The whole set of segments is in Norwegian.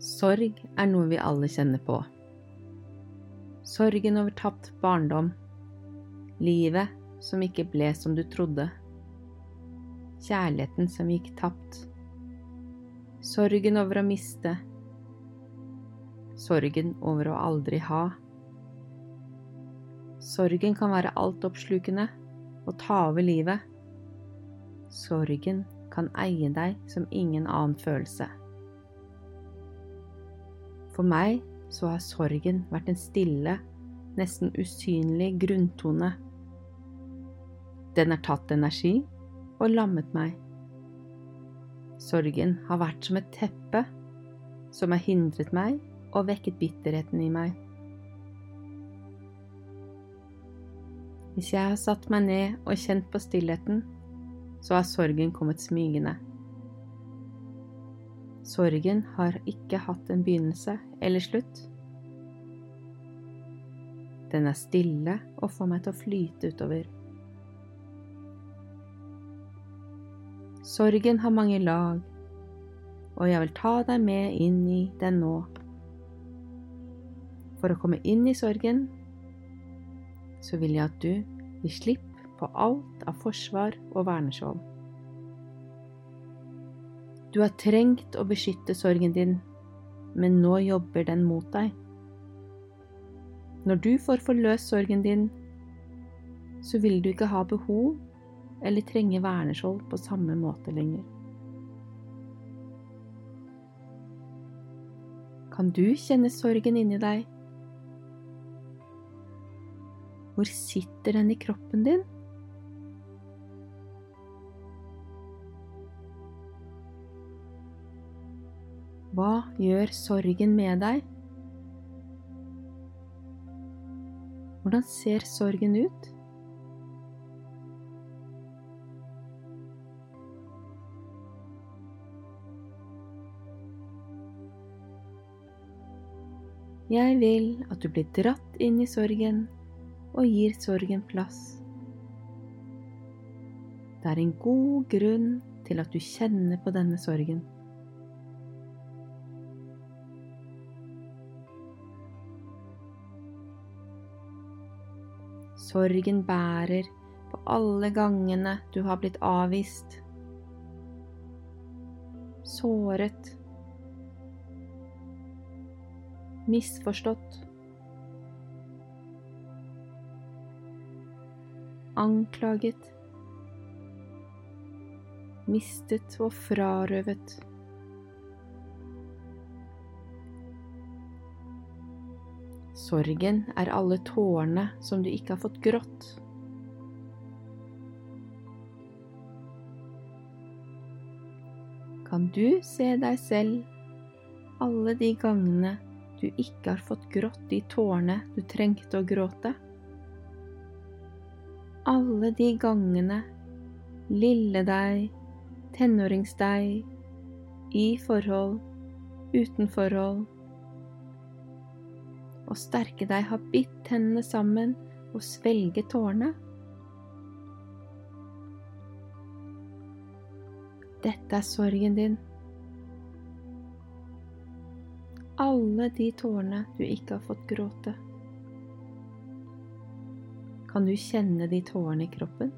Sorg er noe vi alle kjenner på. Sorgen over tapt barndom. Livet som ikke ble som du trodde. Kjærligheten som gikk tapt. Sorgen over å miste. Sorgen over å aldri ha. Sorgen kan være altoppslukende og ta over livet. Sorgen kan eie deg som ingen annen følelse. For meg så har sorgen vært en stille, nesten usynlig grunntone. Den har tatt energi og lammet meg. Sorgen har vært som et teppe som har hindret meg og vekket bitterheten i meg. Hvis jeg har satt meg ned og kjent på stillheten, så har sorgen kommet smygende. Sorgen har ikke hatt en begynnelse eller slutt. Den er stille og får meg til å flyte utover. Sorgen har mange lag, og jeg vil ta deg med inn i den nå. For å komme inn i sorgen, så vil jeg at du gir slipp på alt av forsvar og verneskjold. Du har trengt å beskytte sorgen din, men nå jobber den mot deg. Når du får forløst sorgen din, så vil du ikke ha behov eller trenge verneskjold på samme måte lenger. Kan du kjenne sorgen inni deg? Hvor sitter den i kroppen din? Hva gjør sorgen med deg? Hvordan ser sorgen ut? Jeg vil at du blir dratt inn i sorgen og gir sorgen plass. Det er en god grunn til at du kjenner på denne sorgen. Sorgen bærer på alle gangene du har blitt avvist, såret, misforstått. Anklaget, mistet og frarøvet. Sorgen er alle tårene som du ikke har fått grått. Kan du se deg selv alle de gangene du ikke har fått grått de tårene du trengte å gråte? alle de gangene lille deg, tenåringsdeg, i forhold, uten forhold, og sterke deg har bitt tennene sammen og svelget tårene. Dette er sorgen din. Alle de tårene du ikke har fått gråte. Kan du kjenne de tårene i kroppen?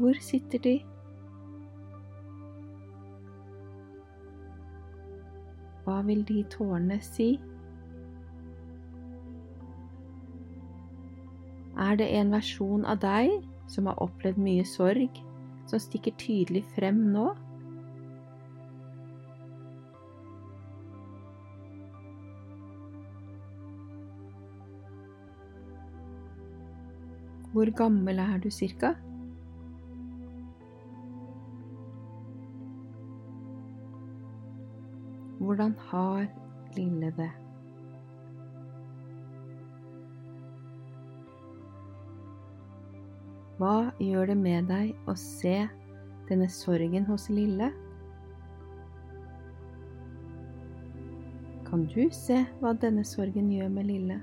Hvor sitter de? Hva vil de tårene si? Er det en versjon av deg som har opplevd mye sorg, som stikker tydelig frem nå? Hvor gammel er du cirka? Hvordan har lille det? Hva gjør det med deg å se denne sorgen hos lille? Kan du se hva denne sorgen gjør med lille?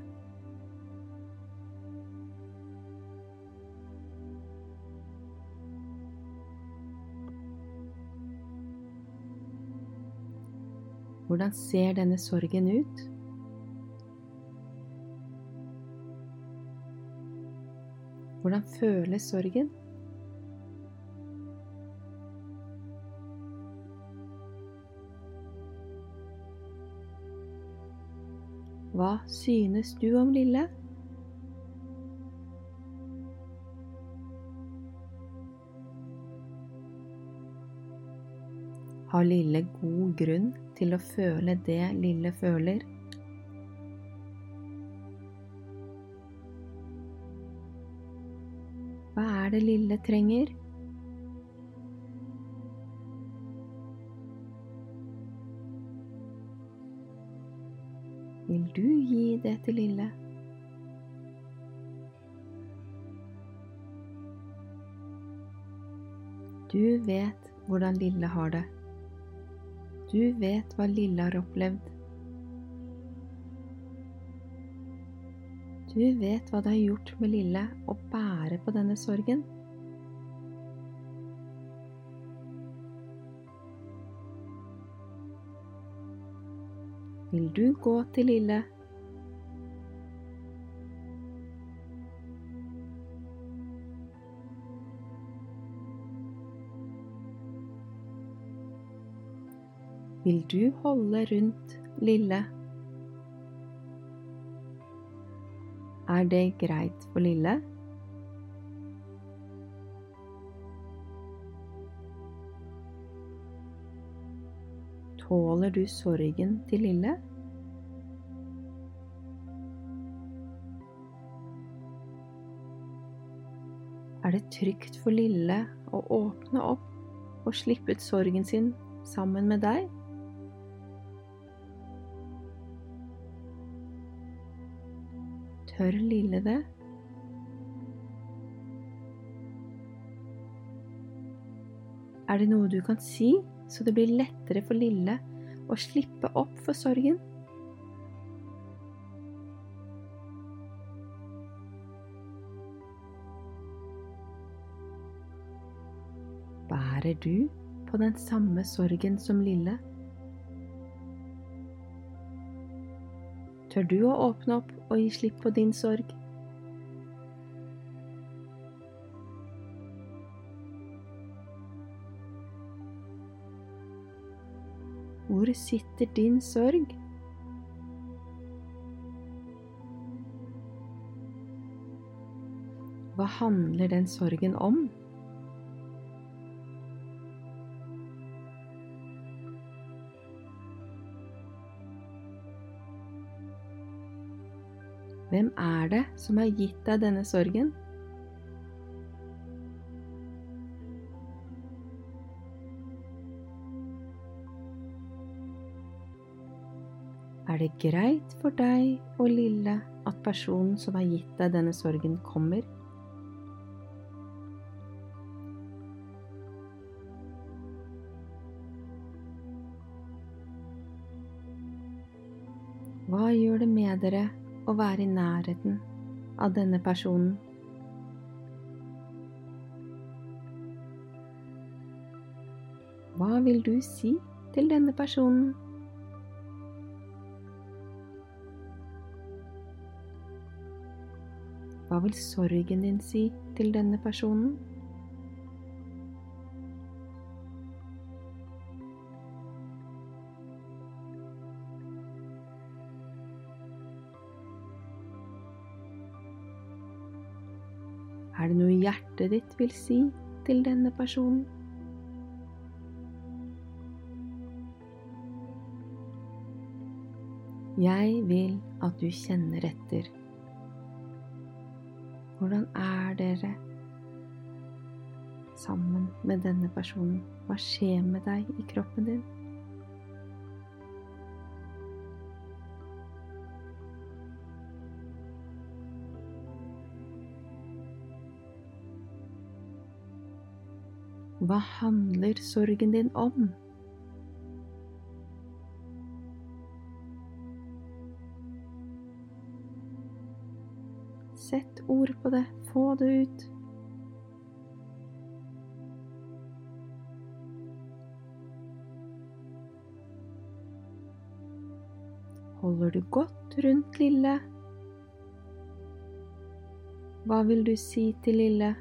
Hvordan ser denne sorgen ut? Hvordan føles sorgen? Hva synes du om Lille? Har Lille god grunn til å føle det Lille føler? Hva er det Lille trenger? Vil du gi det til Lille? Du vet hvordan Lille har det. Du vet hva Lille har opplevd. Du vet hva det har gjort med Lille å bære på denne sorgen. Vil du gå til Lille? Vil du holde rundt Lille? Er det greit for Lille? Tåler du sorgen til Lille? Er det trygt for Lille å åpne opp og slippe ut sorgen sin sammen med deg? Tør Lille det? Er det noe du kan si, så det blir lettere for Lille å slippe opp for sorgen? Bærer du på den samme sorgen som Lille? Tør du å åpne opp og gi slipp på din sorg? Hvor sitter din sorg? Hva handler den sorgen om? Hvem er det som har gitt deg denne sorgen? Er det greit for deg og Lille at personen som har gitt deg denne sorgen, kommer? Hva gjør det med dere å være i nærheten av denne personen? Hva vil du si til denne personen? Hva vil sorgen din si til denne personen? Er det noe hjertet ditt vil si til denne personen? Jeg vil at du kjenner etter. Hvordan er dere sammen med denne personen? Hva skjer med deg i kroppen din? Hva handler sorgen din om? Sett ord på det, få det ut. Holder du godt rundt Lille? Hva vil du si til Lille?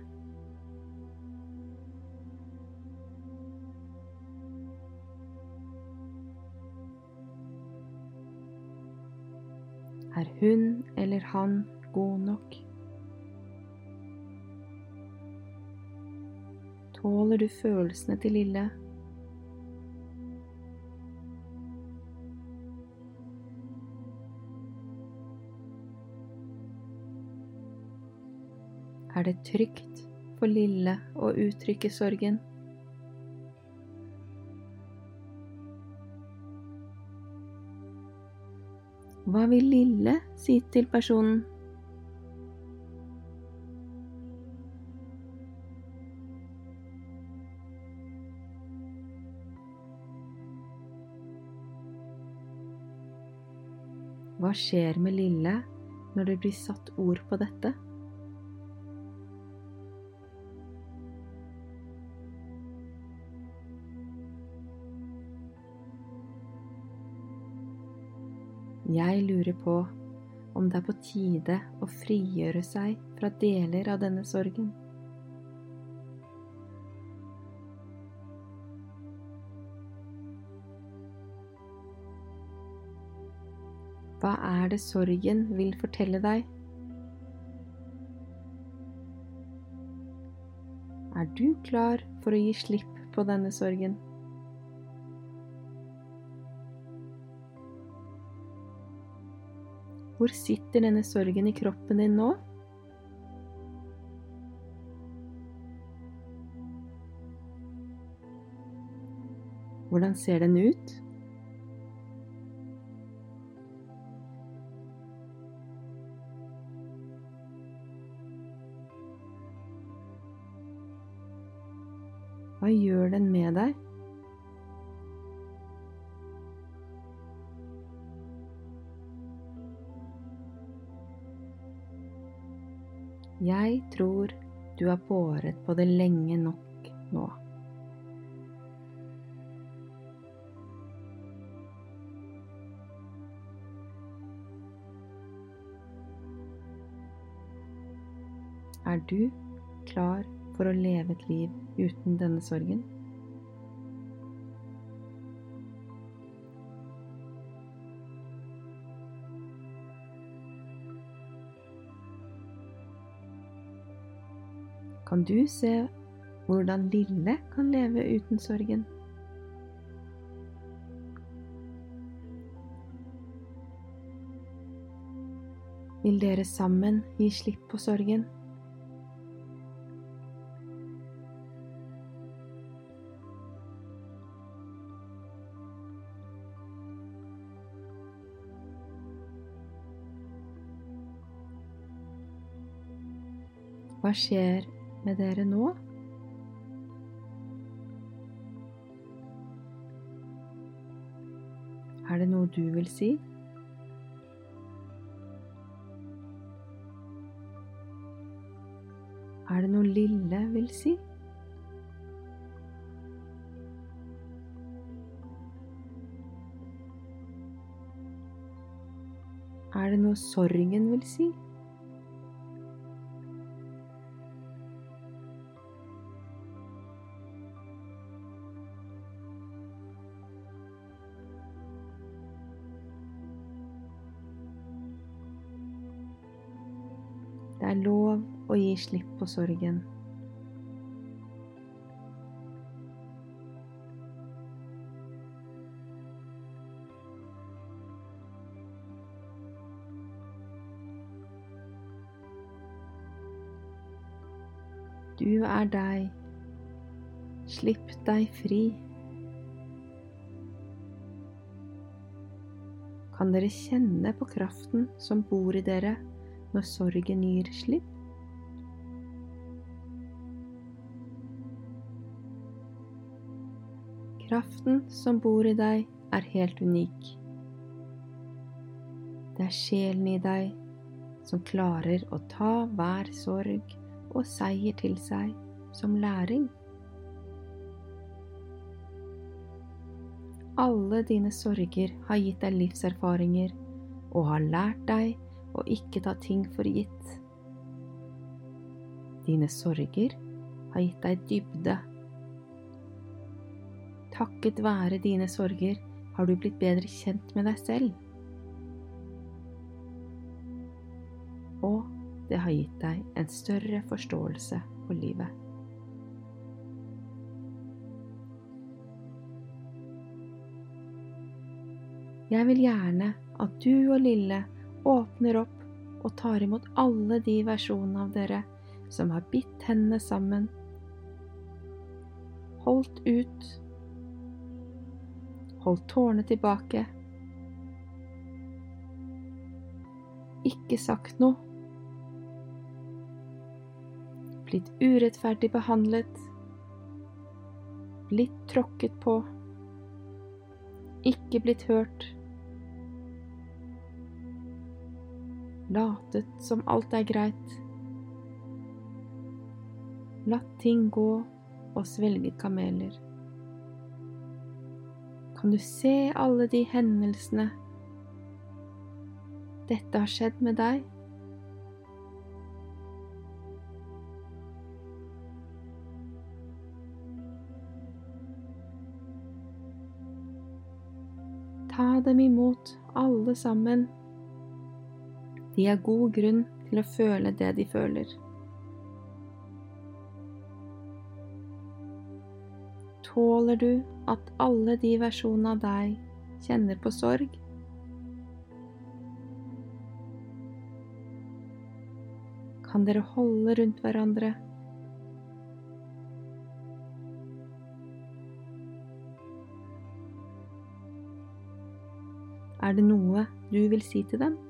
Hun eller han god nok? Tåler du følelsene til Lille? Er det trygt for Lille å uttrykke sorgen? Hva vil Lille si til personen? Hva skjer med Lille når det blir satt ord på dette? Jeg lurer på om det er på tide å frigjøre seg fra deler av denne sorgen. Hva er det sorgen vil fortelle deg? Er du klar for å gi slipp på denne sorgen? Hvor sitter denne sorgen i kroppen din nå? Hvordan ser den ut? Hva gjør den med deg? Jeg tror du har båret på det lenge nok nå. Er du klar for å leve et liv uten denne sorgen? Kan du se hvordan Lille kan leve uten sorgen? Vil dere sammen gi slipp på sorgen? Hva skjer med dere nå? Er det noe du vil si? Er det noe Lille vil si? Er det noe sorgen vil si? Slipp på sorgen. Du er deg. Slipp deg fri. Kan dere kjenne på kraften som bor i dere når sorgen gir slipp? Kraften som bor i deg, er helt unik. Det er sjelen i deg som klarer å ta hver sorg og seier til seg som læring. Alle dine sorger har gitt deg livserfaringer og har lært deg å ikke ta ting for gitt. Dine sorger har gitt deg dybde. Takket være dine sorger har du blitt bedre kjent med deg selv. Og det har gitt deg en større forståelse for livet. Jeg vil gjerne at du og Lille åpner opp og tar imot alle de versjonene av dere som har bitt hendene sammen, holdt ut, holdt tårene tilbake, ikke sagt noe, blitt urettferdig behandlet, blitt tråkket på, ikke blitt hørt, latet som alt er greit, latt ting gå og svelget kameler. Kan du se alle de hendelsene dette har skjedd med deg? Ta dem imot, alle sammen. De har god grunn til å føle det de føler. Tåler du at alle de versjonene av deg kjenner på sorg? Kan dere holde rundt hverandre? Er det noe du vil si til dem?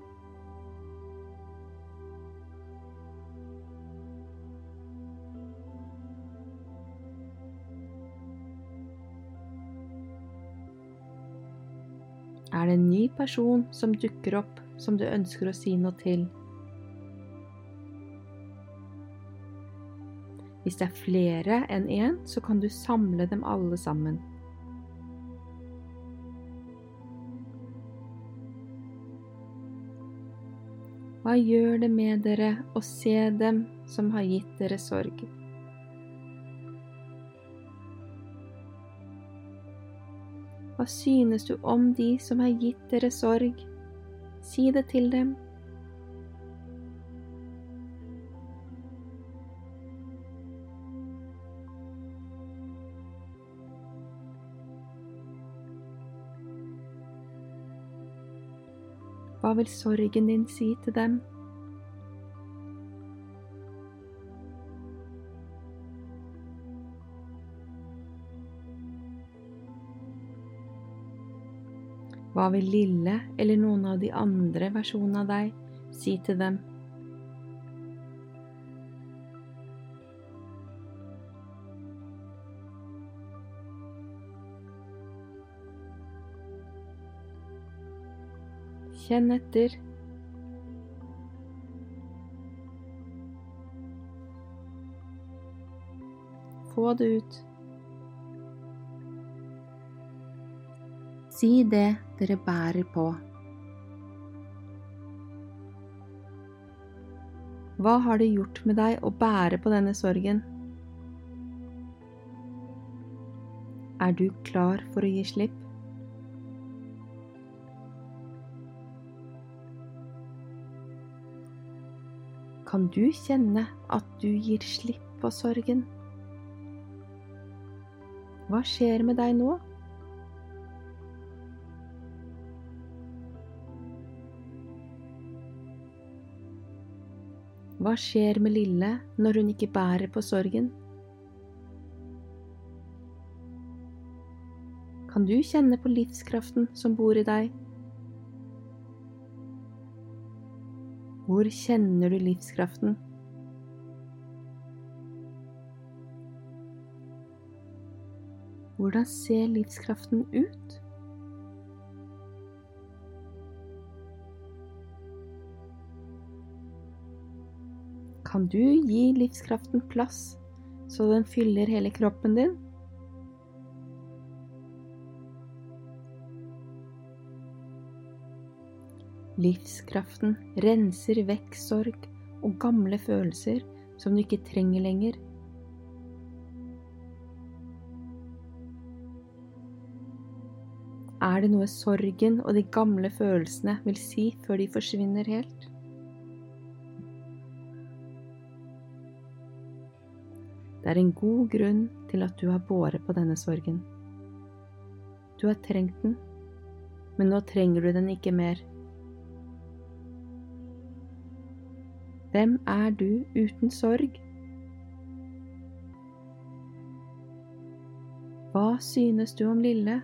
En ny person som dukker opp som du ønsker å si noe til? Hvis det er flere enn én, så kan du samle dem alle sammen. Hva gjør det med dere å se dem som har gitt dere sorg? Hva synes du om de som har gitt dere sorg? Si det til dem. Hva vil sorgen din si til dem? Hva vil Lille eller noen av de andre versjonene av deg si til dem? Kjenn etter. Få det ut. Si det dere bærer på. Hva har det gjort med deg å bære på denne sorgen? Er du klar for å gi slipp? Kan du kjenne at du gir slipp på sorgen? Hva skjer med deg nå? Hva skjer med Lille når hun ikke bærer på sorgen? Kan du kjenne på livskraften som bor i deg? Hvor kjenner du livskraften? Hvordan ser livskraften ut? Kan du gi livskraften plass så den fyller hele kroppen din. Livskraften renser vekk sorg og gamle følelser som du ikke trenger lenger. Er det noe sorgen og de gamle følelsene vil si før de forsvinner helt? Det er en god grunn til at du har båret på denne sorgen. Du har trengt den, men nå trenger du den ikke mer. Hvem er du uten sorg? Hva synes du om Lille?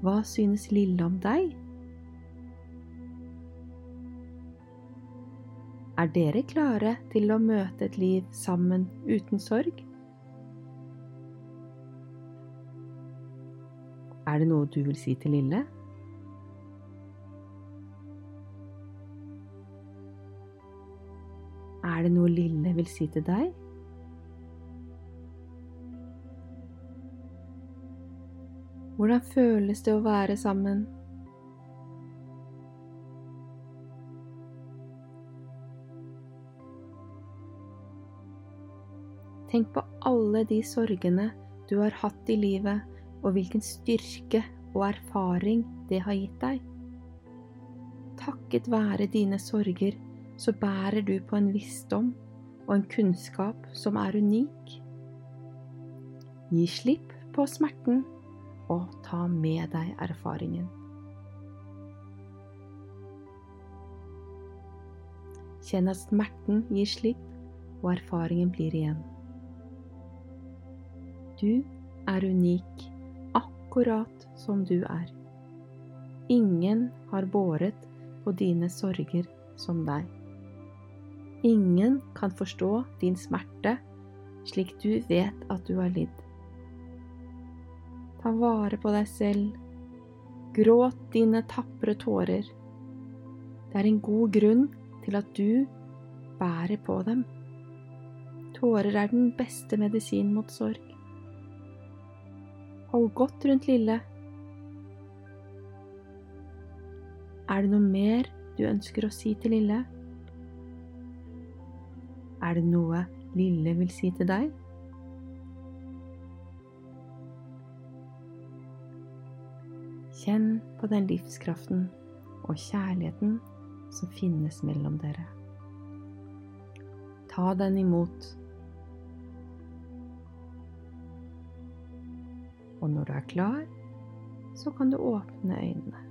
Hva synes Lille om deg? Er dere klare til å møte et liv sammen uten sorg? Er det noe du vil si til Lille? Er det noe Lille vil si til deg? Hvordan føles det å være sammen? Tenk på alle de sorgene du har hatt i livet, og hvilken styrke og erfaring det har gitt deg. Takket være dine sorger så bærer du på en visdom og en kunnskap som er unik. Gi slipp på smerten og ta med deg erfaringen. Kjenn at smerten gir slipp, og erfaringen blir igjen. Du er unik akkurat som du er. Ingen har båret på dine sorger som deg. Ingen kan forstå din smerte slik du vet at du har lidd. Ta vare på deg selv. Gråt dine tapre tårer. Det er en god grunn til at du bærer på dem. Tårer er den beste medisin mot sorg. Hold godt rundt Lille. Er det noe mer du ønsker å si til Lille? Er det noe Lille vil si til deg? Kjenn på den livskraften og kjærligheten som finnes mellom dere. Ta den imot Og når du er klar, så kan du åpne øynene.